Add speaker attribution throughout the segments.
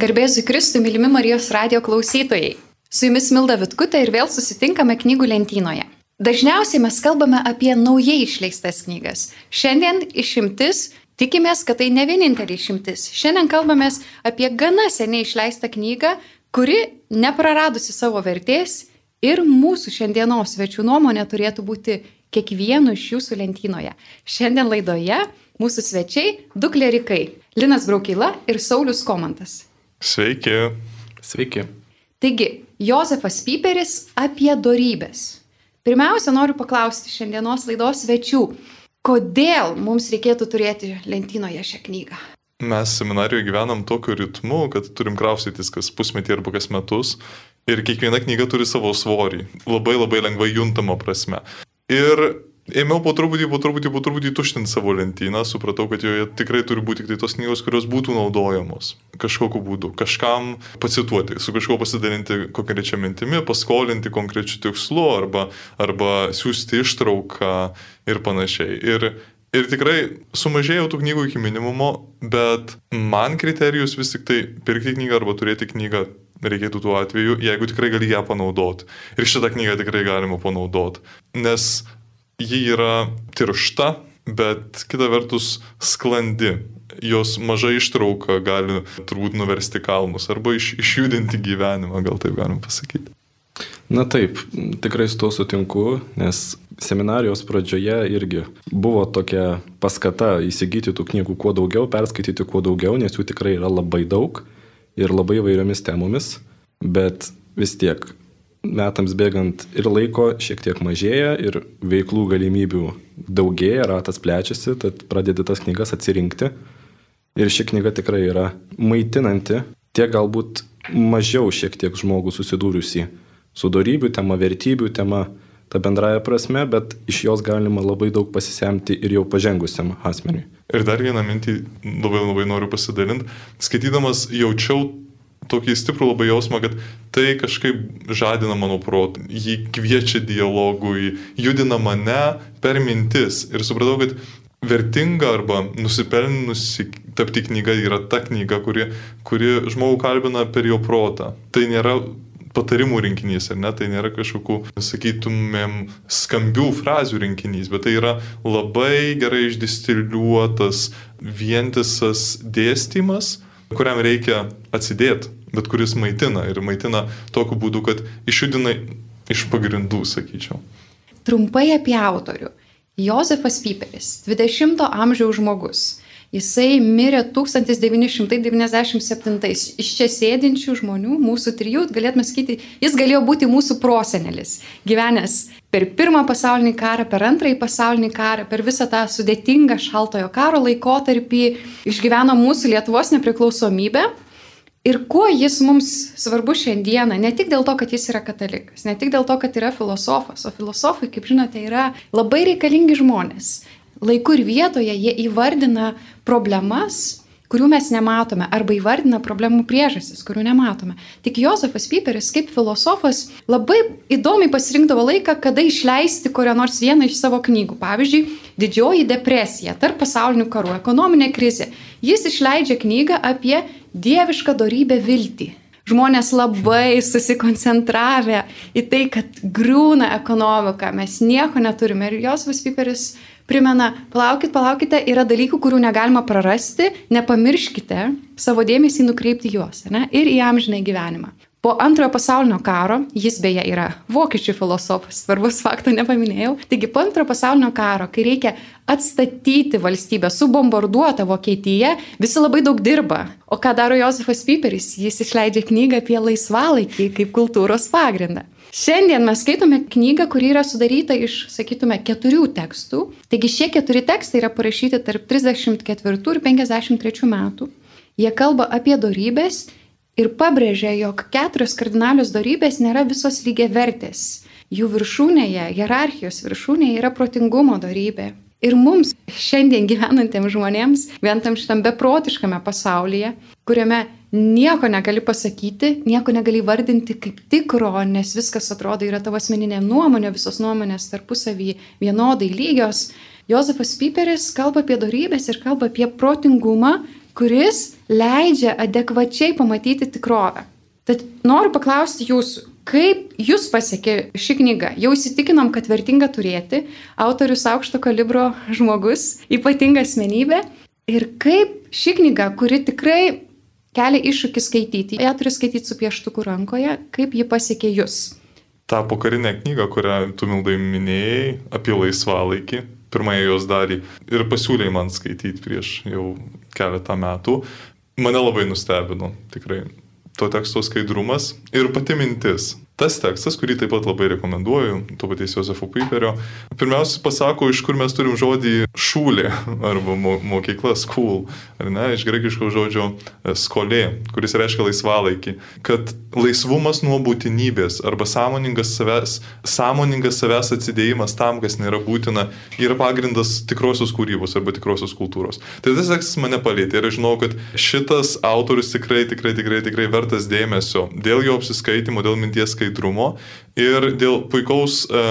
Speaker 1: Garbėsiu Kristui, mylimi Marijos radio klausytojai. Su jumis Milda Vitkutė ir vėl susitinkame knygų lentynoje. Dažniausiai mes kalbame apie naujai išleistas knygas. Šiandien išimtis, tikimės, kad tai ne vienintelė išimtis. Šiandien kalbame apie gana seniai išleistą knygą, kuri nepraradusi savo vertės ir mūsų šiandienos svečių nuomonė turėtų būti kiekvienu iš jūsų lentynoje. Šiandien laidoje mūsų svečiai du klerikai - Linas Braukila ir Saulis Komantas.
Speaker 2: Sveiki.
Speaker 3: Sveiki.
Speaker 1: Taigi, Josefas Piperis apie darybės. Pirmiausia, noriu paklausti šiandienos laidos svečių, kodėl mums reikėtų turėti lentynoje šią knygą?
Speaker 2: Mes seminarijoje gyvenam tokiu ritmu, kad turim kraustytis kas pusmetį arba kas metus ir kiekviena knyga turi savo svorį, labai labai lengvai juntamo prasme. Ir ėmiau po truputį, po truputį, po truputį tuštinti savo lentyną, supratau, kad joje tikrai turi būti tik tai tos knygos, kurios būtų naudojamos kažkokiu būdu, kažkam pacituoti, su kažkuo pasidalinti konkrečia mintimi, paskolinti konkrečiu tikslu arba, arba siūsti ištrauką ir panašiai. Ir Ir tikrai sumažėjau tų knygų iki minimumo, bet man kriterijus vis tik tai pirkti knygą arba turėti knygą reikėtų tuo atveju, jeigu tikrai gali ją panaudoti. Ir šitą knygą tikrai galima panaudoti. Nes ji yra tiršta, bet kita vertus sklandi. Jos maža ištrauka gali turbūt nuversti kalnus arba iš, išjudinti gyvenimą, gal taip galim pasakyti.
Speaker 3: Na taip, tikrai su to sutinku, nes seminarijos pradžioje irgi buvo tokia paskata įsigyti tų knygų kuo daugiau, perskaityti kuo daugiau, nes jų tikrai yra labai daug ir labai įvairiomis temomis, bet vis tiek metams bėgant ir laiko šiek tiek mažėja, ir veiklų galimybių daugėja, ratas plečiasi, tad pradedi tas knygas atsirinkti. Ir ši knyga tikrai yra maitinanti, tiek galbūt mažiau šiek tiek žmogų susidūrusi su darybių tema, vertybių tema, ta bendraja prasme, bet iš jos galima labai daug pasisemti ir jau pažengusiam asmeniui.
Speaker 2: Ir dar vieną mintį labai labai noriu pasidalinti. Skaitydamas jaučiau tokį stiprų labai jausmą, kad tai kažkaip žadina mano protą, jį kviečia dialogui, judina mane per mintis. Ir supratau, kad vertinga arba nusipelnusi tapti knyga yra ta knyga, kuri, kuri žmogų kalbina per jo protą. Tai nėra patarimų rinkinys, ar ne, tai nėra kažkokių, sakytumėm, skambių frazių rinkinys, bet tai yra labai gerai išdistiliuotas, vientisas dėstymas, kuriam reikia atsidėti bet kuris maitina ir maitina tokiu būdu, kad išjudina iš pagrindų, sakyčiau.
Speaker 1: Trumpai apie autorių. Josefas Piperis, 20-ojo amžiaus žmogus. Jisai mirė 1997. Iš čia sėdinčių žmonių, mūsų trijų, galėtume sakyti, jis galėjo būti mūsų prosenelis, gyvenęs per pirmą pasaulinį karą, per antrąjį pasaulinį karą, per visą tą sudėtingą šaltojo karo laikotarpį, išgyveno mūsų Lietuvos nepriklausomybę Ir kuo jis mums svarbus šiandieną, ne tik dėl to, kad jis yra katalikas, ne tik dėl to, kad yra filosofas, o filosofai, kaip žinote, yra labai reikalingi žmonės. Laiku ir vietoje jie įvardina problemas, kurių mes nematome, arba įvardina problemų priežastis, kurių nematome. Tik Josefas Piperis kaip filosofas labai įdomiai pasirinkdavo laiką, kada išleisti kurią nors vieną iš savo knygų. Pavyzdžiui, Didžioji depresija, tarp pasaulinių karų, ekonominė krizė. Jis išleidžia knygą apie dievišką darybę viltį. Žmonės labai susikoncentravę į tai, kad grūna ekonomika, mes nieko neturime. Ir Josefas Piperis primena, palaukit, palaukite, yra dalykų, kurių negalima prarasti, nepamirškite savo dėmesį nukreipti juos ne, ir į amžinai gyvenimą. Po antrojo pasaulinio karo, jis beje yra vokiečių filosofas, svarbus fakto nepaminėjau, taigi po antrojo pasaulinio karo, kai reikia atstatyti valstybę, subombarduotą Vokietiją, visi labai daug dirba. O ką daro Josefas Piperis? Jis išleidžia knygą apie laisvalaikį kaip kultūros pagrindą. Šiandien mes skaitome knygą, kuri yra sudaryta iš, sakytume, keturių tekstų. Taigi šie keturi tekstai yra parašyti tarp 34 ir 53 metų. Jie kalba apie darybės ir pabrėžia, jog keturios kardinalios darybės nėra visos lygiai vertės. Jų viršūnėje, hierarchijos viršūnėje yra protingumo darybė. Ir mums šiandien gyvenantiems žmonėms, vienam šitam beprotiškame pasaulyje, kuriame nieko negali pasakyti, nieko negali vardinti kaip tikro, nes viskas atrodo yra tavo asmeninė nuomonė, visos nuomonės tarpusavį vienodai lygios. Josefas Piperis kalba apie darybės ir kalba apie protingumą, kuris leidžia adekvačiai pamatyti tikrovę. Tad noriu paklausti jūsų, kaip jūs pasiekė ši knyga? Jau įsitikinom, kad vertinga turėti, autorius aukšto kalibro žmogus, ypatinga asmenybė. Ir kaip ši knyga, kuri tikrai kelia iššūkį skaityti, ją turi skaityti su pieštuku rankoje, kaip ji pasiekė jūs?
Speaker 2: tą pokarinę knygą, kurią tu mildai minėjai, apie laisvalaikį, pirmąją jos dalį, ir pasiūlėjai man skaityti prieš jau keletą metų, mane labai nustebino, tikrai, to teksto skaidrumas ir pati mintis. Tas tekstas, kurį taip pat labai rekomenduoju, to paties Josefo Piperio, pirmiausia pasako, iš kur mes turim žodį šūlė arba mo mokykla, school, ar ne, iš grekiško žodžio e, skolė, kuris reiškia laisvalaikį, kad laisvumas nuo būtinybės arba sąmoningas savęs, sąmoningas savęs atsidėjimas tam, kas nėra būtina, yra pagrindas tikrosios kūrybos arba tikrosios kultūros. Tai tas tekstas mane palėtė ir aš žinau, kad šitas autorius tikrai, tikrai, tikrai, tikrai vertas dėmesio dėl jo apsiskaitimo, dėl minties skaitimo skaidrumo ir dėl puikaus e,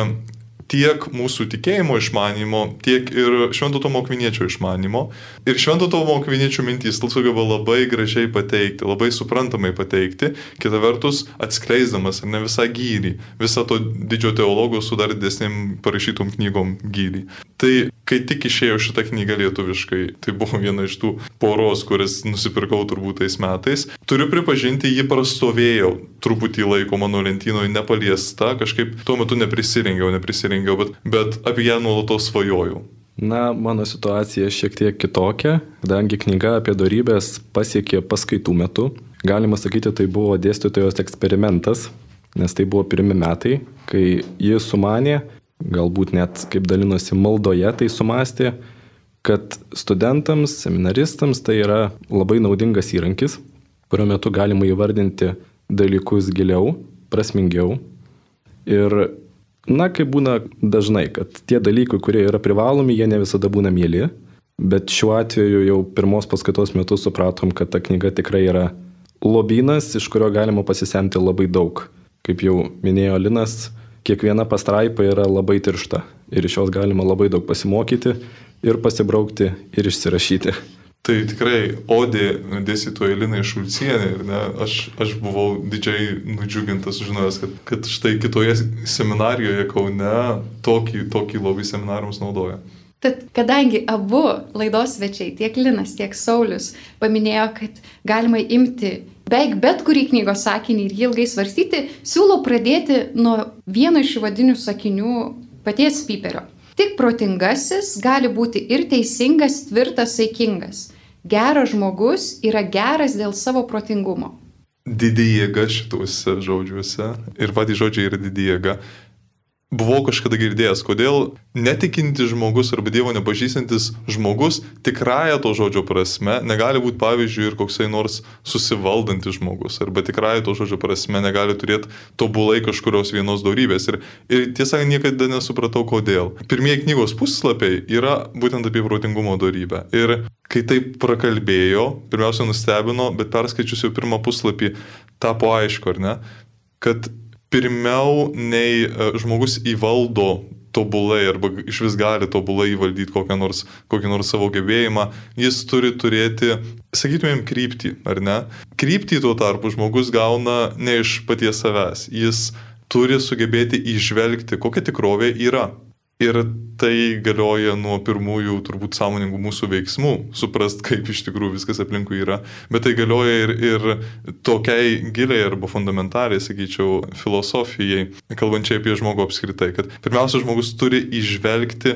Speaker 2: tiek mūsų tikėjimo išmanimo, tiek ir Švento Tomo Kviniečio išmanimo. Ir Švento Tomo Kviniečio mintys sugeba labai gražiai pateikti, labai suprantamai pateikti, kita vertus atskleisdamas ne visą gyrį, visą to didžio teologo su dar didesnėm parašytom knygom gyrį. Tai kai tik išėjo šitą knygą lietuviškai, tai buvo viena iš tų poros, kuris nusipirkau turbūt tais metais, turiu pripažinti, ji prastovėjo truputį laiko mano lentynoje nepaliesta, kažkaip tuo metu neprisirengiau, neprisirengiau, bet, bet apie ją nuolatos svajojau.
Speaker 3: Na, mano situacija šiek tiek kitokia, kadangi knyga apie darybės pasiekė paskaitų metu. Galima sakyti, tai buvo dėstytojos eksperimentas, nes tai buvo pirmi metai, kai jis sumanė galbūt net kaip dalinosi maldoje, tai sumastė, kad studentams, seminaristams tai yra labai naudingas įrankis, kurio metu galima įvardinti dalykus giliau, prasmingiau. Ir, na, kaip būna dažnai, kad tie dalykai, kurie yra privalomi, jie ne visada būna mėly, bet šiuo atveju jau pirmos paskaitos metu supratom, kad ta knyga tikrai yra lobynas, iš kurio galima pasisemti labai daug. Kaip jau minėjo Linas, kiekviena pastraipa yra labai tiršta ir iš jos galima labai daug pasimokyti ir pasibraukti ir išsirašyti.
Speaker 2: Tai tikrai odė dėstytoja Linai Šulcienė ir ne, aš, aš buvau didžiai nudžiugintas žinojęs, kad, kad štai kitoje seminarijoje Kaune tokį, tokį labai seminariums naudoja.
Speaker 1: Tad kadangi abu laidos svečiai, tiek Linas, tiek Saulis, paminėjo, kad galima imti beveik bet kurį knygos sakinį ir jį ilgai svarstyti, siūlau pradėti nuo vieno iš įvadinių sakinių paties Piperio. Tik protingasis gali būti ir teisingas, tvirtas, saikingas. Geras žmogus yra geras dėl savo protingumo.
Speaker 2: Didį jėga šituose žodžiuose ir patys žodžiai yra didį jėga buvau kažkada girdėjęs, kodėl netikintis žmogus arba Dievo nepažįstantis žmogus tikrąją to žodžio prasme negali būti, pavyzdžiui, ir koksai nors susivaldantis žmogus, arba tikrąją to žodžio prasme negali turėti tobulai kažkurios vienos darybės. Ir, ir tiesą niekada nesupratau, kodėl. Pirmieji knygos puslapiai yra būtent apie protingumo darybę. Ir kai taip prakalbėjo, pirmiausia nustebino, bet perskaičius jau pirmą puslapį, tapo aišku, ar ne, kad pirmiau nei e, žmogus įvaldo tobulai arba iš vis gali tobulai įvaldyti kokią nors, kokį nors savo gebėjimą, jis turi turėti, sakytumėm, kryptį, ar ne? Kryptį tuo tarpu žmogus gauna ne iš paties savęs, jis turi sugebėti išvelgti, kokia tikrovė yra. Ir tai galioja nuo pirmųjų turbūt sąmoningų mūsų veiksmų, suprast, kaip iš tikrųjų viskas aplinkui yra, bet tai galioja ir, ir tokiai giliai arba fundamentaliai, sakyčiau, filosofijai, kalbančiai apie žmogų apskritai, kad pirmiausia, žmogus turi išvelgti,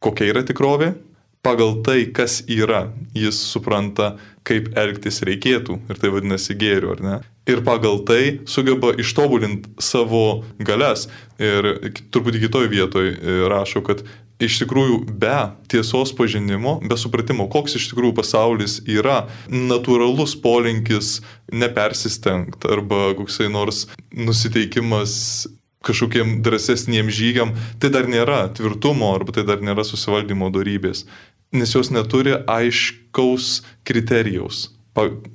Speaker 2: kokia yra tikrovė, pagal tai, kas yra, jis supranta, kaip elgtis reikėtų ir tai vadinasi gėriu, ar ne? Ir pagal tai sugeba ištobulinti savo galias. Ir truputį kitoj vietoj e, rašo, kad iš tikrųjų be tiesos pažinimo, be supratimo, koks iš tikrųjų pasaulis yra, natūralus polinkis nepersistengti arba koksai nors nusiteikimas kažkokiem drąsesniem žygiam, tai dar nėra tvirtumo arba tai dar nėra susivaldymo darybės nes jos neturi aiškaus kriterijaus,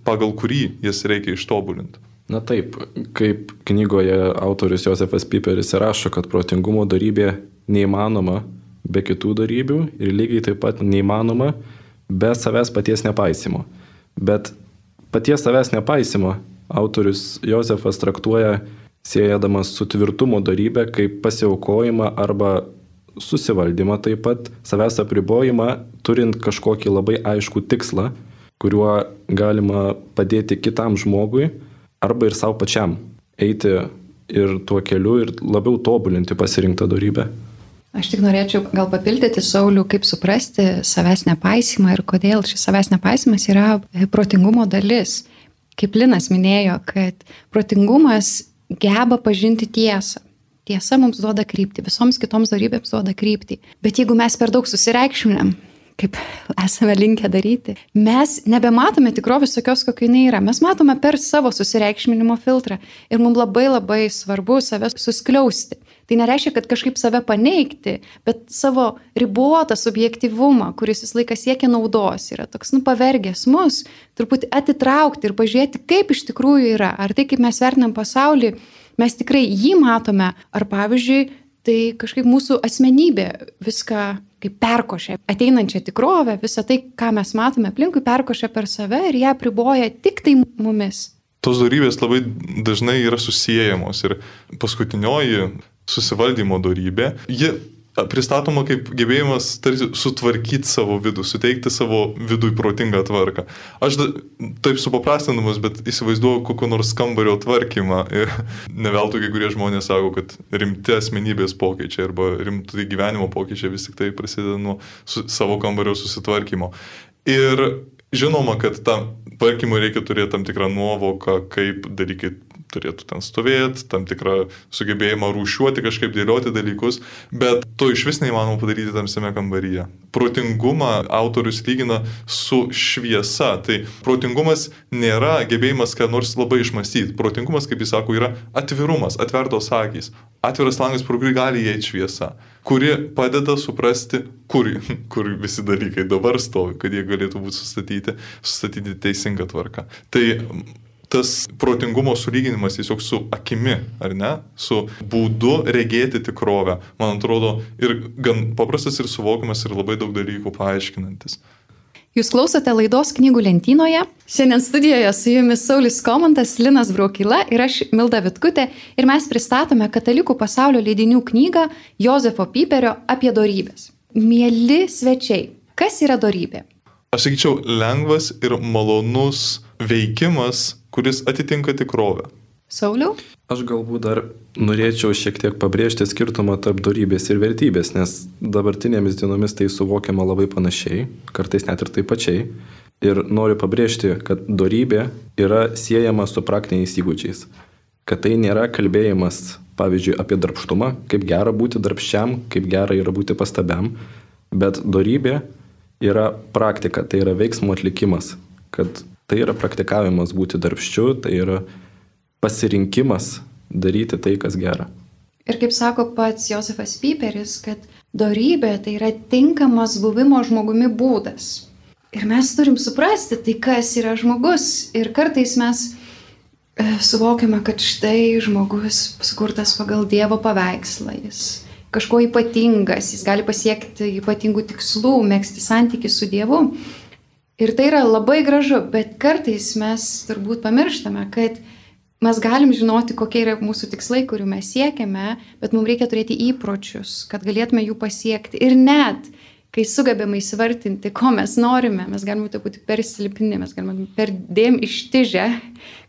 Speaker 2: pagal kurį jas reikia ištobulinti.
Speaker 3: Na taip, kaip knygoje autorius Josefas Piperis rašo, kad protingumo darybė neįmanoma be kitų darybių ir lygiai taip pat neįmanoma be savęs paties nepaisimo. Bet paties savęs nepaisimo autorius Josefas traktuoja siejadamas su tvirtumo darybė kaip pasiaukojimą arba susivaldymą taip pat, savęs apribojimą, turint kažkokį labai aišku tikslą, kuriuo galima padėti kitam žmogui arba ir savo pačiam eiti ir tuo keliu ir labiau tobulinti pasirinktą darybę.
Speaker 1: Aš tik norėčiau gal papildyti Saulių, kaip suprasti savęs nepaisimą ir kodėl šis savęs nepaisimas yra protingumo dalis. Kaip Linas minėjo, kad protingumas geba pažinti tiesą. Tiesa mums duoda kryptį, visoms kitoms darybėms duoda kryptį. Bet jeigu mes per daug susireikšminam, kaip esame linkę daryti, mes nebematome tikrovės tokios, kokia jinai yra. Mes matome per savo susireikšminimo filtrą ir mums labai labai svarbu save suskliausti. Tai nereiškia, kad kažkaip save paneigti, bet savo ribotą subjektivumą, kuris vis laikas siekia naudos, yra toks, nu, pavergęs mus, truputį atitraukti ir pažiūrėti, kaip iš tikrųjų yra. Ar tai, kaip mes vertinam pasaulį, mes tikrai jį matome, ar pavyzdžiui, tai kažkaip mūsų asmenybė viską kaip perkošia ateinančią tikrovę, visą tai, ką mes matome aplinkui, perkošia per save ir ją priboja tik tai mumis.
Speaker 2: Tos darybės labai dažnai yra susijęjamos ir paskutinioji susivaldymo darybė, ji pristatoma kaip gebėjimas tarsi sutvarkyti savo vidų, suteikti savo vidui protingą tvarką. Aš da, taip supaprastinamas, bet įsivaizduoju kokio nors kambario tvarkymą ir neveltui kai kurie žmonės sako, kad rimti asmenybės pokyčiai arba rimti gyvenimo pokyčiai vis tik tai prasideda nuo su, savo kambario susitvarkymo. Ir žinoma, kad tam tvarkymui reikia turėti tam tikrą nuovoką, kaip dalykai turėtų ten stovėti, tam tikrą sugebėjimą rūšiuoti, kažkaip dėlioti dalykus, bet to iš vis neįmanoma padaryti tamsiame kambaryje. Protingumą autorius lygina su šviesa. Tai protingumas nėra gebėjimas ką nors labai išmastyti. Protingumas, kaip jis sako, yra atvirumas, atvertos akys, atviras langas, pro kurį gali įeiti šviesa, kuri padeda suprasti, kur, kur visi dalykai dabar stovi, kad jie galėtų būti sustatyti, sustatyti teisingą tvarką. Tai tas protingumo sulyginimas tiesiog su akimi, ar ne, su būdu regėti tikrovę, man atrodo, ir gan paprastas ir suvokiamas ir labai daug dalykų paaiškinantis.
Speaker 1: Jūs klausote laidos knygų lentynoje. Šiandien studijoje su jumis Saulis Komantas, Linas Braukila ir aš Milda Vitkutė ir mes pristatome Katalikų pasaulio leidinių knygą Jozefo Piperio apie darybės. Mėly svečiai, kas yra darybė?
Speaker 2: Aš sakyčiau, lengvas ir malonus veikimas kuris atitinka tikrovę.
Speaker 1: Sauliau?
Speaker 3: Aš galbūt dar norėčiau šiek tiek pabrėžti skirtumą tarp darybės ir vertybės, nes dabartinėmis dienomis tai suvokiama labai panašiai, kartais net ir taip pačiai. Ir noriu pabrėžti, kad darybė yra siejama su praktiniais įgūdžiais. Kad tai nėra kalbėjimas, pavyzdžiui, apie darbštumą, kaip gera būti darbščiam, kaip gera yra būti pastabiam, bet darybė yra praktika, tai yra veiksmų atlikimas, kad Tai yra praktikavimas būti darbščiu, tai yra pasirinkimas daryti tai, kas gera.
Speaker 1: Ir kaip sako pats Josefas Piperis, kad darybė tai yra tinkamas buvimo žmogumi būdas. Ir mes turim suprasti, tai kas yra žmogus. Ir kartais mes e, suvokiame, kad štai žmogus sukurtas pagal Dievo paveikslą, jis kažko ypatingas, jis gali pasiekti ypatingų tikslų, mėgsti santykių su Dievu. Ir tai yra labai gražu, bet kartais mes turbūt pamirštame, kad mes galim žinoti, kokie yra mūsų tikslai, kurių mes siekiame, bet mums reikia turėti įpročius, kad galėtume jų pasiekti. Ir net, kai sugebame įsivartinti, ko mes norime, mes galime būti per silpni, mes galime per dėm ištižę,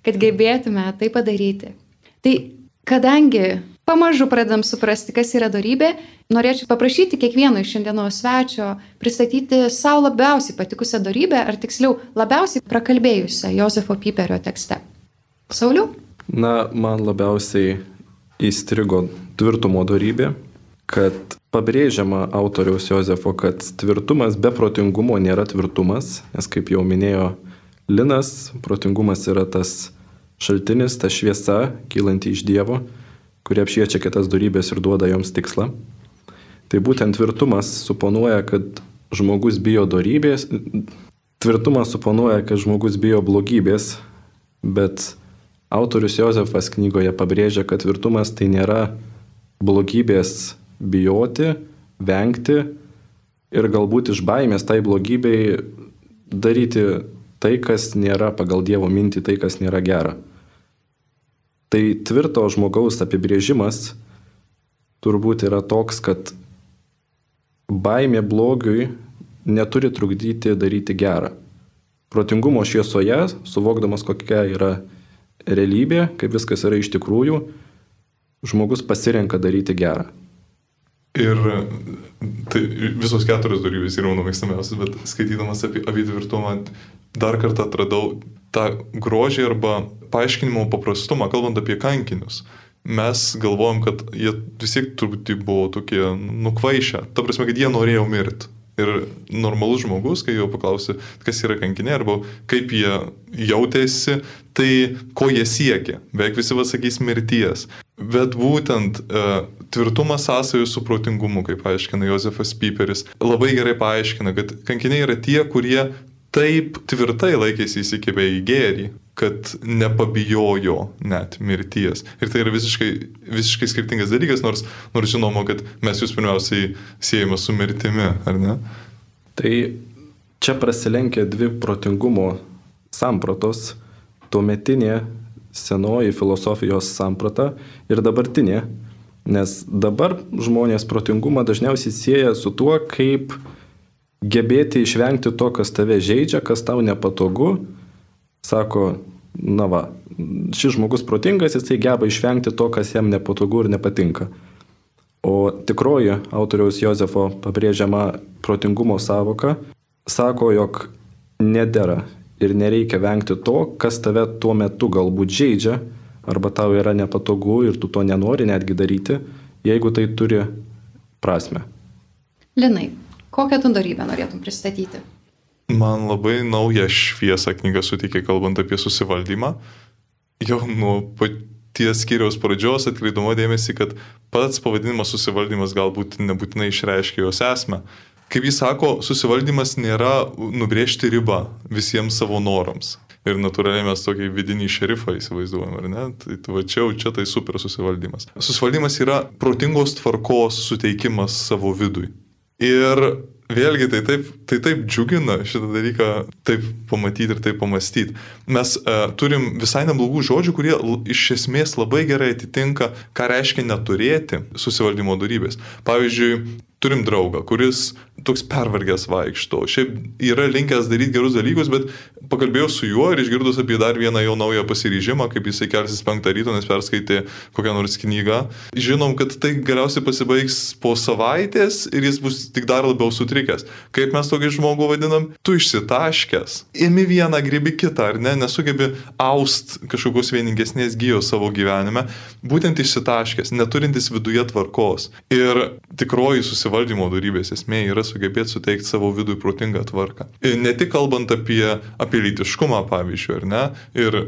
Speaker 1: kad gebėtume tai padaryti. Tai kadangi pamažu pradedam suprasti, kas yra darybė, norėčiau paprašyti kiekvieno iš šiandienos svečio pristatyti savo labiausiai patikusią darybę, ar tiksliau labiausiai prakalbėjusią Josefo Piperio tekste. Sauliu?
Speaker 3: Na, man labiausiai įstrigo tvirtumo darybė, kad pabrėžiama autoriaus Josefo, kad tvirtumas be protingumo nėra tvirtumas, nes kaip jau minėjo Linas, protingumas yra tas šaltinis, ta šviesa kylanti iš Dievo kurie apšviečia kitas darybės ir duoda joms tikslą. Tai būtent tvirtumas suponuoja, kad žmogus bijo darybės, tvirtumas suponuoja, kad žmogus bijo blogybės, bet autorius Josefas knygoje pabrėžia, kad tvirtumas tai nėra blogybės bijoti, vengti ir galbūt iš baimės tai blogybei daryti tai, kas nėra pagal Dievo mintį, tai, kas nėra gera. Tai tvirto žmogaus apibrėžimas turbūt yra toks, kad baimė blogiui neturi trukdyti daryti gerą. Protingumo šviesoje, suvokdamas kokia yra realybė, kaip viskas yra iš tikrųjų, žmogus pasirenka daryti gerą.
Speaker 2: Ir tai visos keturios darybės yra mano mėgstamiausias, bet skaitydamas apie avidvirtumą dar kartą atradau tą grožį arba paaiškinimo paprastumą, kalbant apie kankinius. Mes galvojam, kad jie vis tiek turbūt buvo tokie nukvaišę. Ta prasme, kad jie norėjo mirti. Ir normalus žmogus, kai jo paklausi, kas yra kankiniai arba kaip jie jautėsi, tai ko jie siekia. Beveik visi pasakys mirties. Bet būtent uh, tvirtumas sąsajų su protingumu, kaip aiškina Josefas Piperis, labai gerai paaiškina, kad kankiniai yra tie, kurie taip tvirtai laikėsi įsikibę į gėrį, kad nepabijojo net mirties. Ir tai yra visiškai, visiškai skirtingas dalykas, nors, nors žinoma, kad mes jūs pirmiausiai siejame su mirtimi, ar ne?
Speaker 3: Tai čia prasilenkia dvi protingumo sampratos - tuometinė senoji filosofijos samprata ir dabartinė. Nes dabar žmonės protingumą dažniausiai sieja su tuo, kaip gebėti išvengti to, kas tave žaidžia, kas tau nepatogu, sako, na va, šis žmogus protingas, jisai geba išvengti to, kas jam nepatogu ir nepatinka. O tikroji autoriaus Jozefo pabrėžiama protingumo savoka sako, jog nedėra ir nereikia vengti to, kas tave tuo metu galbūt žaidžia, arba tau yra nepatogu ir tu to nenori netgi daryti, jeigu tai turi prasme.
Speaker 1: Linai, kokią tu darybę norėtum pristatyti?
Speaker 2: Man labai naują šviesą knyga suteikė, kalbant apie susivaldymą. Jau nuo paties skyriaus pradžios atkreidama dėmesį, kad pats pavadinimas susivaldymas galbūt nebūtinai išreiškia jos esmę. Kaip jis sako, susivaldymas nėra nubrėžti ribą visiems savo norams. Ir natūraliai mes tokį vidinį šerifą įsivaizduojam, ar ne? Tai va čia, čia tai super susivaldymas. Susivaldymas yra protingos tvarkos suteikimas savo vidui. Ir Vėlgi, tai taip, tai taip džiugina šitą dalyką, taip pamatyti ir taip pamastyti. Mes uh, turim visai neblogų žodžių, kurie iš esmės labai gerai atitinka, ką reiškia neturėti susivaldymo darybės. Pavyzdžiui, turim draugą, kuris toks pervargęs vaikšto. Šiaip yra linkęs daryti gerus dalykus, bet pakalbėjau su juo ir išgirdus apie dar vieną jo naują pasiryžimą, kaip jisai kelsis penktą ryto, nes perskaitė kokią nors knygą. Žinom, kad tai galiausiai pasibaigs po savaitės ir jis bus tik dar labiau sutrikęs. Kaip mes tokį žmogų vadinam? Tu išsitaškęs. Imi vieną, gribi kitą, ar ne? Nesugebi aust kažkokios vieningesnės gyjos savo gyvenime. Būtent išsitaškęs, neturintis viduje tvarkos. Ir tikroji susivaldymo darybės esmė yra sugebėti suteikti savo vidui protingą tvarką. Ir ne tik kalbant apie, apie lytiškumą, pavyzdžiui, ar ne, ir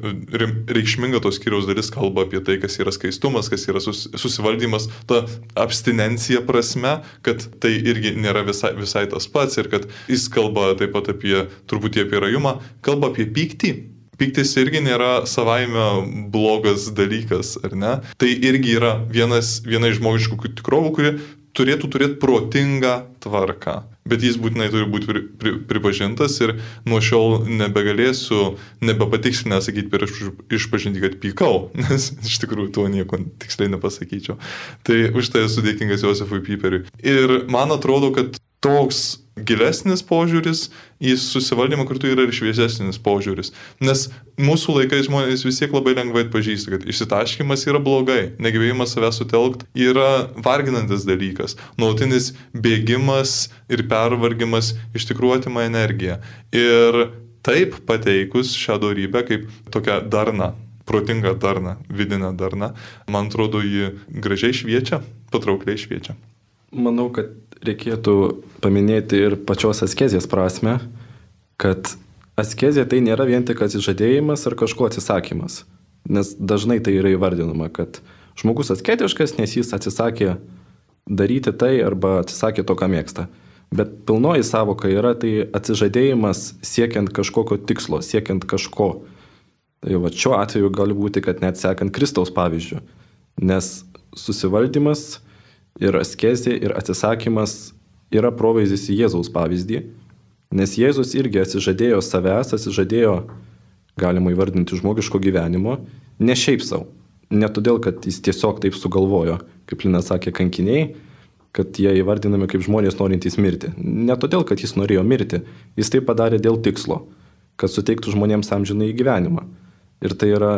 Speaker 2: reikšminga tos kiriaus dalis kalba apie tai, kas yra skaistumas, kas yra sus, susivaldymas, ta abstinencija prasme, kad tai irgi nėra visai, visai tas pats ir kad jis kalba taip pat apie, truputį apie rajumą, kalba apie pyktį, Piktis irgi nėra savaime blogas dalykas, ar ne? Tai irgi yra vienas, viena iš žmogiškų tikrovų, kuri turėtų turėti protingą tvarką. Bet jis būtinai turi būti pri, pri, pripažintas ir nuo šiol nebegalėsiu, nebepatikslinę sakyti per išpažinti, kad pykau, nes iš tikrųjų tuo nieko tiksliai nepasakyčiau. Tai už tai esu dėkingas Josefui Piperiui. Ir man atrodo, kad toks gilesnis požiūris į susivaldymą kartu yra ir šviesesnis požiūris. Nes mūsų laikais žmonės vis tiek labai lengvai atpažįsta, kad išsitaškymas yra blogai, negebėjimas savęs sutelkti yra varginantis dalykas. Nuolatinis bėgimas ir pervargimas iš tikrųjų atima energiją. Ir taip pateikus šią darybę kaip tokią darną, protingą darną, vidinę darną, man atrodo, ji gražiai šviečia, patraukliai šviečia.
Speaker 3: Manau, kad reikėtų paminėti ir pačios askezės prasme, kad askezė tai nėra vien tik atsižadėjimas ar kažko atsisakymas. Nes dažnai tai yra įvardinama, kad žmogus asketiškas, nes jis atsisakė daryti tai arba atsisakė to, ką mėgsta. Bet pilnoji savoka yra tai atsižadėjimas siekiant kažkokio tikslo, siekiant kažko. Tai va šiuo atveju gali būti, kad net sekant Kristaus pavyzdžių. Nes susivaldymas ir askezė, ir atsisakymas yra provaizdis į Jėzaus pavyzdį. Nes Jėzus irgi atsižadėjo savęs, atsižadėjo, galima įvardinti, žmogiško gyvenimo, ne šiaip savo. Ne todėl, kad jis tiesiog taip sugalvojo, kaip Linas sakė, kankiniai, kad jie įvardinami kaip žmonės norintys mirti. Ne todėl, kad jis norėjo mirti, jis tai padarė dėl tikslo, kad suteiktų žmonėms amžinai gyvenimą. Ir tai yra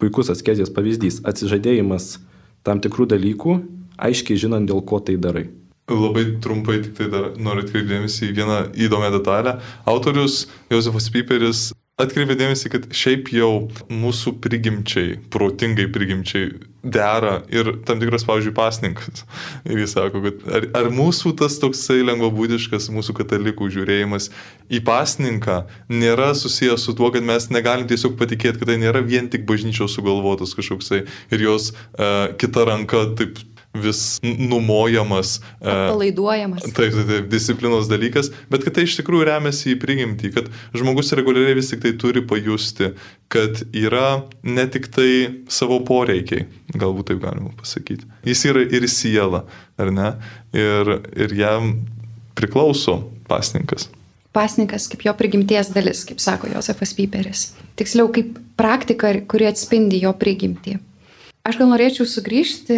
Speaker 3: puikus askezijos pavyzdys - atsižadėjimas tam tikrų dalykų, aiškiai žinant, dėl ko tai darai.
Speaker 2: Labai trumpai tik tai dar noriu atkreipdėmėsi į vieną įdomią detalę. Autorius Josefas Piperis atkreipė dėmesį, kad šiaip jau mūsų prigimčiai, protingai prigimčiai dera ir tam tikras, pavyzdžiui, pasninkas. Ir jis sako, kad ar, ar mūsų tas toksai lengvabūdiškas, mūsų katalikų žiūrėjimas į pasninką nėra susijęs su tuo, kad mes negalim tiesiog patikėti, kad tai nėra vien tik bažnyčios sugalvotas kažkoksai ir jos uh, kita ranka taip vis numojamas.
Speaker 1: E, Palaiduojamas.
Speaker 2: Taip, taip, taip, disciplinos dalykas, bet kad tai iš tikrųjų remiasi į prigimtį, kad žmogus reguliariai vis tik tai turi pajusti, kad yra ne tik tai savo poreikiai, galbūt taip galima pasakyti. Jis yra ir siela, ar ne? Ir, ir jam priklauso pasninkas.
Speaker 1: Pasninkas kaip jo prigimties dalis, kaip sako Josefas Piperis. Tiksliau, kaip praktika, kuri atspindi jo prigimtį. Aš gal norėčiau sugrįžti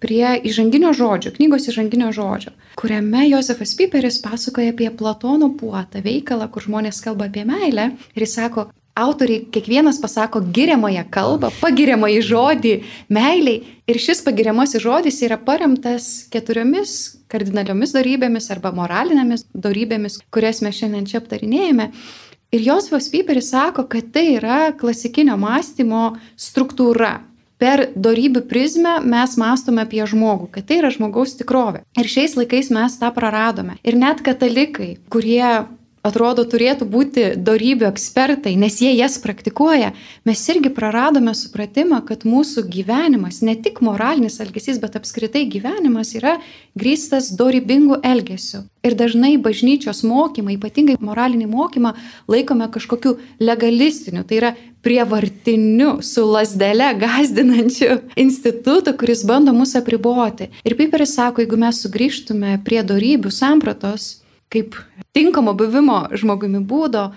Speaker 1: prie įžanginio žodžio, knygos įžanginio žodžio, kuriame Josefas Piperis pasakoja apie Platono puotą veikalą, kur žmonės kalba apie meilę. Ir jis sako, autoriai kiekvienas pasako giriamąją kalbą, pagiriamąjį žodį meiliai. Ir šis pagiriamasis žodis yra paremtas keturiomis kardinaliomis darybėmis arba moralinėmis darybėmis, kurias mes šiandien čia aptarinėjame. Ir Josefas Piperis sako, kad tai yra klasikinio mąstymo struktūra, per darybių prizmę mes mąstome apie žmogų, kad tai yra žmogaus tikrovė. Ir šiais laikais mes tą praradome. Ir net katalikai, kurie atrodo turėtų būti darybių ekspertai, nes jie jas praktikuoja, mes irgi praradome supratimą, kad mūsų gyvenimas, ne tik moralinis elgesys, bet apskritai gyvenimas yra grįstas darybingų elgesių. Ir dažnai bažnyčios mokymą, ypatingai moralinį mokymą, laikome kažkokiu legalistiniu, tai yra prievartiniu, su lasdele gazdinančiu institutu, kuris bando mus apriboti. Ir Piperis sako, jeigu mes sugrįžtume prie darybių sampratos, kaip tinkamo buvimo žmogumi būdo,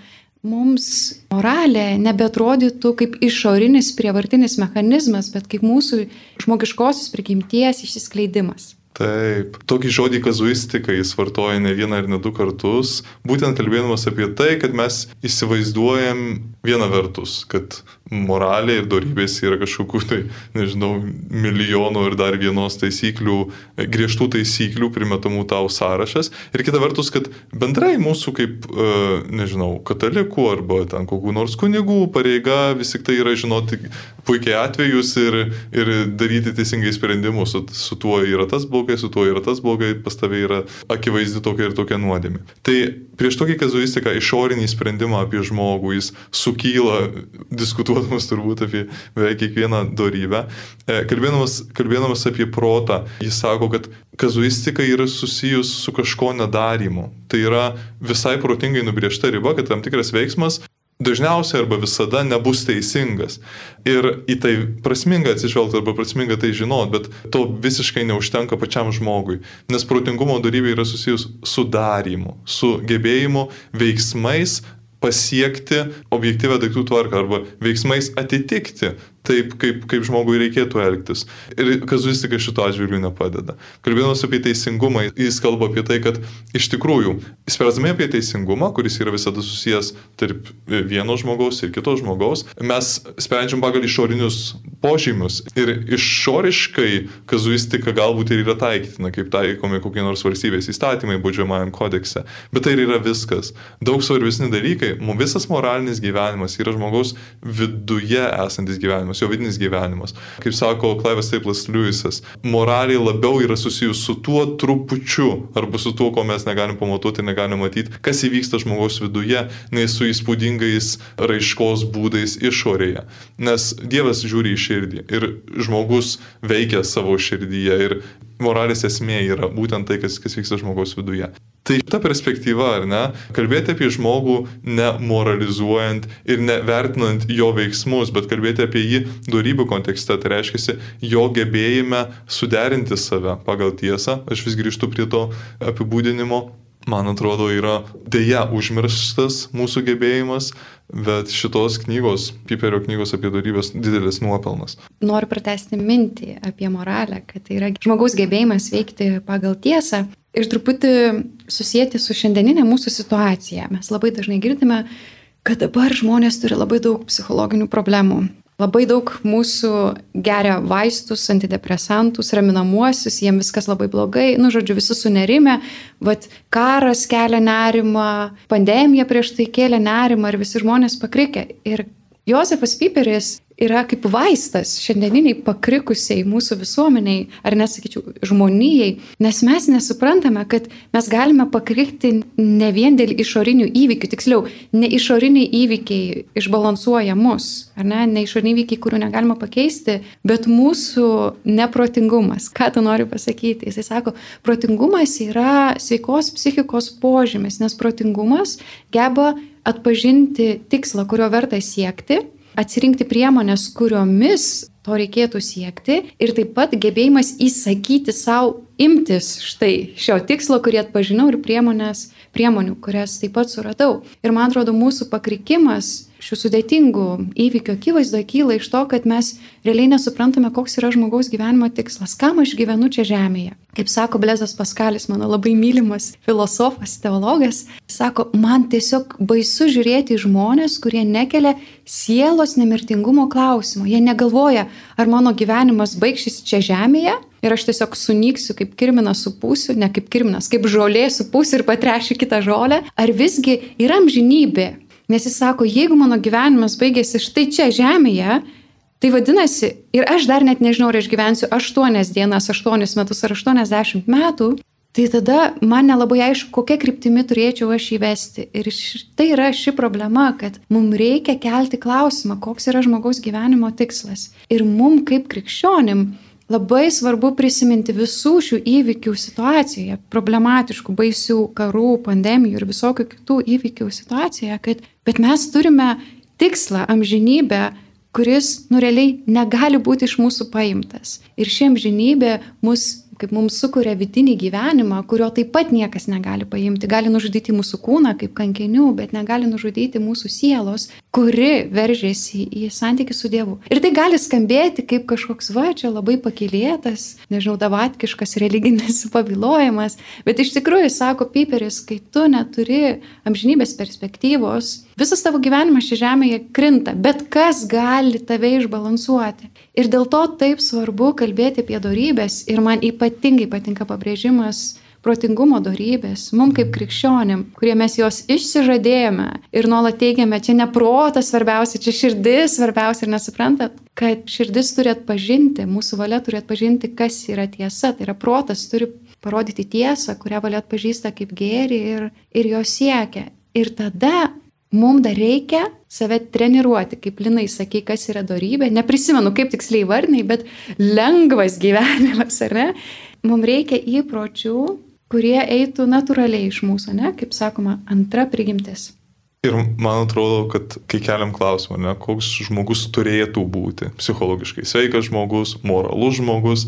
Speaker 1: mums moralė nebetrodytų kaip išorinis prievartinis mechanizmas, bet kaip mūsų žmogiškosios prigimties išsiskleidimas.
Speaker 2: Taip, tokį žodį kazuistika jis vartoja ne vieną ir ne du kartus, būtent kalbėdamas apie tai, kad mes įsivaizduojam viena vertus, kad moralė ir darybės yra kažkokių tai, nežinau, milijonų ir dar vienos taisyklių, griežtų taisyklių primetamų tau sąrašas. Ir kita vertus, kad bendrai mūsų kaip, e, nežinau, katalikų arba ten kokių nors kunigų pareiga vis tik tai yra žinoti puikiai atvejus ir, ir daryti teisingai sprendimus. Su, su tuo yra tas blogai, su tuo yra tas blogai, pas tavai yra akivaizdi tokia ir tokia nuodėmė. Tai prieš tokį kazuistiką išorinį sprendimą apie žmogų jis sukyla diskutuoti diskutuodamas turbūt apie beveik kiekvieną darybę. E, kalbėdamas, kalbėdamas apie protą, jis sako, kad kazuistika yra susijus su kažko nedarimu. Tai yra visai protingai nubriežta riba, kad tam tikras veiksmas dažniausiai arba visada nebus teisingas. Ir į tai prasminga atsižvelgti arba prasminga tai žinot, bet to visiškai neužtenka pačiam žmogui. Nes protingumo darybė yra susijus su darymu, su gebėjimu veiksmais pasiekti objektyvę daiktų tvarką arba veiksmais atitikti taip, kaip, kaip žmogui reikėtų elgtis. Ir kazuistika šito atžvilgiu nepadeda. Kalbėdamas apie teisingumą, jis kalba apie tai, kad iš tikrųjų, spręsdami apie teisingumą, kuris yra visada susijęs tarp vieno žmogaus ir kito žmogaus, mes sprendžiam pagal išorinius požymius. Ir išoriškai kazuistika galbūt ir yra taikytina, kaip taikomi kokie nors valstybės įstatymai baudžiamajam kodekse. Bet tai yra viskas. Daug svarbesni dalykai. Visas moralinis gyvenimas yra žmogaus viduje esantis gyvenimas jo vidinis gyvenimas. Kaip sako Klaivas Teiplas Liujisas, moraliai labiau yra susijus su tuo trupučiu arba su tuo, ko mes negalim pamatuoti, negalim matyti, kas įvyksta žmogaus viduje, nei su įspūdingais raiškos būdais išorėje. Nes Dievas žiūri į širdį. Ir žmogus veikia savo širdyje ir moralės esmė yra būtent tai, kas, kas vyksta žmogaus viduje. Tai ta perspektyva, ar ne, kalbėti apie žmogų nemoralizuojant ir nevertinant jo veiksmus, bet kalbėti apie jį darybių kontekste, tai reiškia jo gebėjime suderinti save pagal tiesą, aš vis grįžtu prie to apibūdinimo, man atrodo, yra dėja užmirštas mūsų gebėjimas, bet šitos knygos, Piperio knygos apie darybės didelis nuopelnas.
Speaker 1: Noriu pratesti mintį apie moralę, kad tai yra žmogaus gebėjimas veikti pagal tiesą ir truputį susijęti su šiandieninė mūsų situacija. Mes labai dažnai girdime, kad dabar žmonės turi labai daug psichologinių problemų. Labai daug mūsų geria vaistus, antidepresantus, raminamuosius, jiems viskas labai blogai, nu, žodžiu, visi sunerime, vad karas kelia nerimą, pandemija prieš tai kėlė nerimą ir visi žmonės pakrikė. Ir Josefas Piperis yra kaip vaistas šiandieniniai pakrikusiai mūsų visuomeniai, ar nesakyčiau, žmonijai, nes mes nesuprantame, kad mes galime pakrikti ne vien dėl išorinių įvykių, tiksliau, ne išoriniai įvykiai išbalansuoja mus, ar ne, ne išoriniai įvykiai, kurių negalima pakeisti, bet mūsų neprotingumas. Ką tu nori pasakyti? Jisai sako, protingumas yra sveikos psichikos požymis, nes protingumas geba atpažinti tikslą, kurio verta siekti atsirinkti priemonės, kuriomis to reikėtų siekti ir taip pat gebėjimas įsakyti savo imtis štai šio tikslo, kurį atpažinau ir priemonės, priemonių, kurias taip pat suradau. Ir man atrodo, mūsų pakrikimas šių sudėtingų įvykių akivaizdoje kyla iš to, kad mes realiai nesuprantame, koks yra žmogaus gyvenimo tikslas, kam aš gyvenu čia žemėje. Kaip sako Blezas Paskalis, mano labai mylimas filosofas, teologas, sako, man tiesiog baisu žiūrėti į žmonės, kurie nekelia sielos nemirtingumo klausimo. Jie negalvoja, ar mano gyvenimas baigšys čia žemėje ir aš tiesiog sunyksiu kaip kirminas supūsiu, ne kaip kirminas, kaip žolė supūsiu ir patrešiu kitą žolę, ar visgi yra amžinybė Nes jis sako, jeigu mano gyvenimas baigėsi štai čia žemėje, tai vadinasi, ir aš dar net nežinau, ar aš gyvensiu 8 dienas, 8 metus ar 80 metų, tai tada man nelabai aišku, kokia kryptimi turėčiau aš įvesti. Ir tai yra ši problema, kad mums reikia kelti klausimą, koks yra žmogaus gyvenimo tikslas. Ir mums kaip krikščionim labai svarbu prisiminti visų šių įvykių situacijoje, problematiškų, baisių karų, pandemijų ir visokių kitų įvykių situacijoje, kad bet mes turime tikslą amžinybę, kuris nurealiai negali būti iš mūsų paimtas. Ir ši amžinybė mus kaip mums sukuria vidinį gyvenimą, kurio taip pat niekas negali paimti. Gali nužudyti mūsų kūną kaip kankinių, bet negali nužudyti mūsų sielos, kuri veržėsi į santykių su Dievu. Ir tai gali skambėti kaip kažkoks va, čia labai pakilėtas, nežinau, davatkiškas religinis pavilojimas, bet iš tikrųjų, sako Piperis, kai tu neturi amžinybės perspektyvos, visas tavo gyvenimas čia žemėje krinta, bet kas gali tave išbalansuoti. Ir dėl to taip svarbu kalbėti apie darybės ir man ypatingai patinka pabrėžimas protingumo darybės, mums kaip krikščionim, kurie mes jos išsižadėjome ir nuolat teigiame, čia ne protas svarbiausia, čia širdis svarbiausia ir nesuprantat, kad širdis turi atpažinti, mūsų valia turi atpažinti, kas yra tiesa, tai yra protas turi parodyti tiesą, kurią valia atpažįsta kaip gėri ir, ir jo siekia. Ir tada Mums dar reikia save treniruoti, kaip Linai sakė, kas yra darybė. Neprisimenu, kaip tiksliai varnai, bet lengvas gyvenimas, ar ne? Mums reikia įpročių, kurie eitų natūraliai iš mūsų, ne? Kaip sakoma, antra prigimtis.
Speaker 2: Ir man atrodo, kad kai keliam klausimą, ne, koks žmogus turėtų būti psichologiškai sveikas žmogus, moralus žmogus,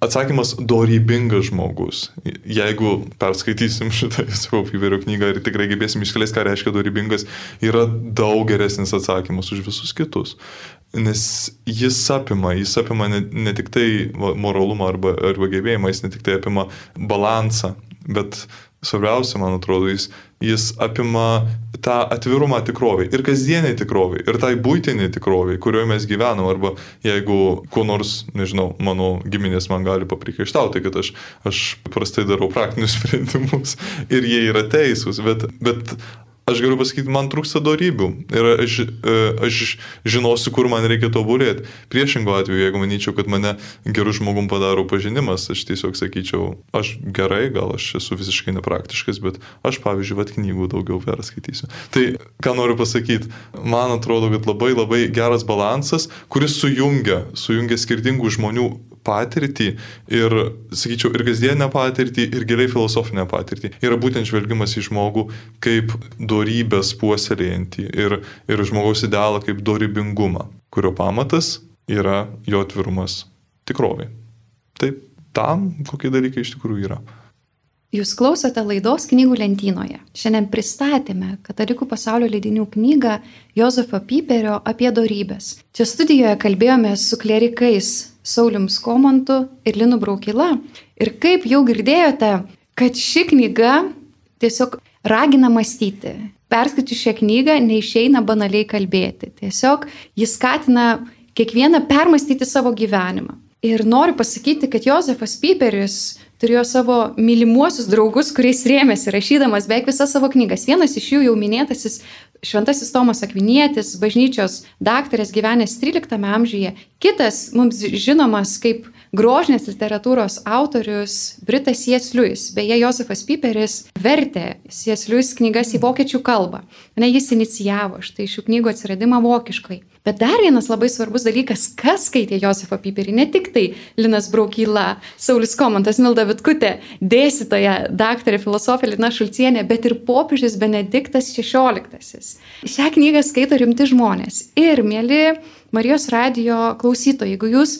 Speaker 2: Atsakymas - dorybingas žmogus. Jeigu perskaitysim šitą Saufiverio knygą ir tikrai gebėsim išskleisti, ką reiškia dorybingas, yra daug geresnis atsakymas už visus kitus. Nes jis apima, jis apima ne, ne tik tai moralumą arba, arba gebėjimą, jis ne tik tai apima balansą, bet svarbiausia, man atrodo, jis, jis apima tą atvirumą tikroviai ir kasdieniai tikroviai, ir tai būtiniai tikroviai, kurioje mes gyvenam, arba jeigu kuo nors, nežinau, mano giminės man gali paprikaištauti, kad aš, aš prastai darau praktinius sprendimus ir jie yra teisūs, bet, bet aš galiu pasakyti, man trūksta darybių ir aš, e, aš žinosiu, kur man reikia tobulėti. Priešingo atveju, jeigu manyčiau, kad mane gerų žmogum padaro pažinimas, aš tiesiog sakyčiau, aš gerai, gal aš esu visiškai nepraktiškas, bet aš, pavyzdžiui, vat knygų daugiau perskaitysiu. Tai, ką noriu pasakyti, man atrodo, kad labai labai geras balansas, kuris sujungia, sujungia skirtingų žmonių patirtį ir, sakyčiau, ir kasdienę patirtį, ir giliai filosofinę patirtį. Yra būtent žvelgimas į žmogų kaip dorybės puoselėjantį ir, ir žmogaus idealą kaip dorybingumą, kurio pamatas yra jo atvirumas tikrovai. Taip, tam kokie dalykai iš tikrųjų yra.
Speaker 1: Jūs klausote laidos knygų lentynoje. Šiandien pristatėme Katalikų pasaulio leidinių knygą Jozefo Piperio apie darybės. Čia studijoje kalbėjome su klerikais Saulim Skomantu ir Linu Braukila. Ir kaip jau girdėjote, kad ši knyga tiesiog ragina mąstyti. Perskaičius šią knygą neišeina banaliai kalbėti. Tiesiog jis skatina kiekvieną permastyti savo gyvenimą. Ir noriu pasakyti, kad Jozefas Piperis turėjo savo mylimuosius draugus, kuriais rėmėsi rašydamas beveik visas savo knygas. Vienas iš jų jau minėtasis Šventasis Tomas Akvinietis, bažnyčios daktaras gyvenęs 13 amžiuje. Kitas mums žinomas kaip grožinės literatūros autorius Britas C.S. Lewis. Beje, Josefas Piperis vertė C.S. Lewis knygas į vokiečių kalbą. Ne, jis inicijavo štai šių knygų atsiradimą vokiškai. Bet dar vienas labai svarbus dalykas, kas skaitė Josefą Piperį, ne tik tai Linas Braukyla, Saulis Komantas, Milda Vitkutė, dėstytoja, daktarė filosofė Lina Šulcienė, bet ir popiežius Benediktas XVI. Šią knygą skaito rimti žmonės. Ir, mėly Marijos radio klausytojai, jeigu jūs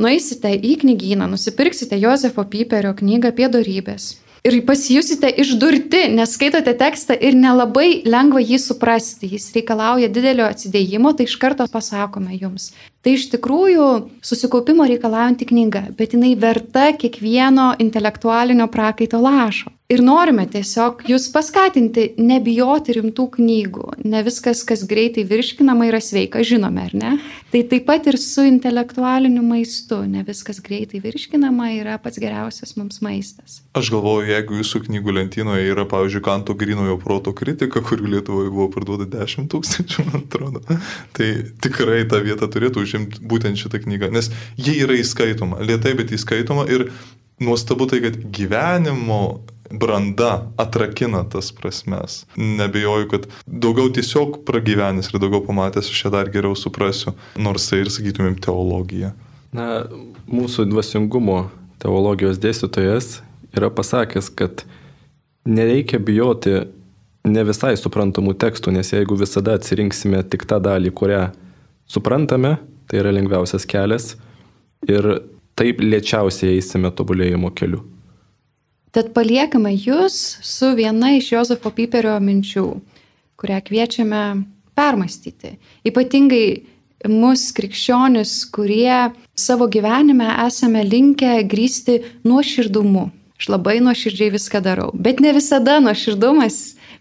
Speaker 1: nueisite į knygyną, nusipirksite Josefo Piperio knygą apie darybės ir pasijusite išdurti, nes skaitote tekstą ir nelabai lengva jį suprasti, jis reikalauja didelio atsidėjimo, tai iš karto pasakome jums. Tai iš tikrųjų susikaupimo reikalaujanti knyga, bet jinai verta kiekvieno intelektualinio prakaito lašo. Ir norime tiesiog jūs paskatinti nebijoti rimtų knygų. Ne viskas, kas greitai virškinama, yra sveika, žinome, ar ne? Tai taip pat ir su intelektualiniu maistu. Ne viskas greitai virškinama yra pats geriausias mums maistas.
Speaker 2: Aš galvoju, jeigu jūsų knygų lentynoje yra, pavyzdžiui, Kanto grinojo proto kritika, kurių Lietuvoje buvo parduota 10 tūkstančių, man atrodo, tai tikrai tą vietą turėtų užimti būtent šitą knygą, nes jie yra įskaitoma, lietai, bet įskaitoma ir nuostabu tai, kad gyvenimo branda atrakina tas prasmes. Nebejoju, kad daugiau tiesiog pragyvenęs ir daugiau pamatęs aš ją dar geriau suprasiu, nors tai ir sakytumėm teologija.
Speaker 3: Na, mūsų dvasingumo teologijos dėstytojas yra pasakęs, kad nereikia bijoti ne visai suprantamų tekstų, nes jeigu visada atsirinksime tik tą dalį, kurią suprantame, tai yra lengviausias kelias ir taip lėčiausiai eisime tobulėjimo keliu.
Speaker 1: Tad paliekame jūs su viena iš Jozefo Piperio minčių, kurią kviečiame permastyti. Ypatingai mus krikščionis, kurie savo gyvenime esame linkę grįsti nuoširdumu. Aš labai nuoširdžiai viską darau, bet ne visada nuoširdumas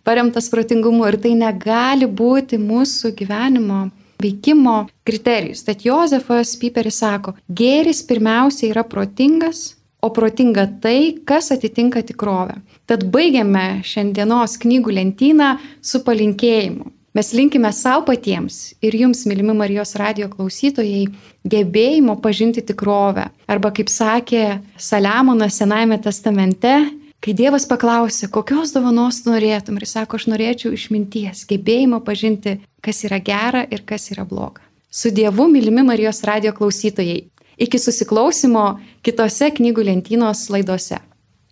Speaker 1: paremtas protingumu ir tai negali būti mūsų gyvenimo veikimo kriterijus. Tad Jozefas Piperis sako, gėris pirmiausia yra protingas, o protinga tai, kas atitinka tikrovę. Tad baigiame šiandienos knygų lentyną su palinkėjimu. Mes linkime savo patiems ir jums, mylimi Marijos radio klausytojai, gebėjimo pažinti tikrovę. Arba kaip sakė Saliamonas Senajame testamente, kai Dievas paklausė, kokios dovanos norėtum, ir sako, aš norėčiau išminties, gebėjimo pažinti, kas yra gera ir kas yra bloga. Su Dievu, mylimi Marijos radio klausytojai, Iki susiklausimo kitose knygų lentynos laidose.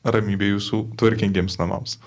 Speaker 2: Ramybė jūsų tvarkingiems namams.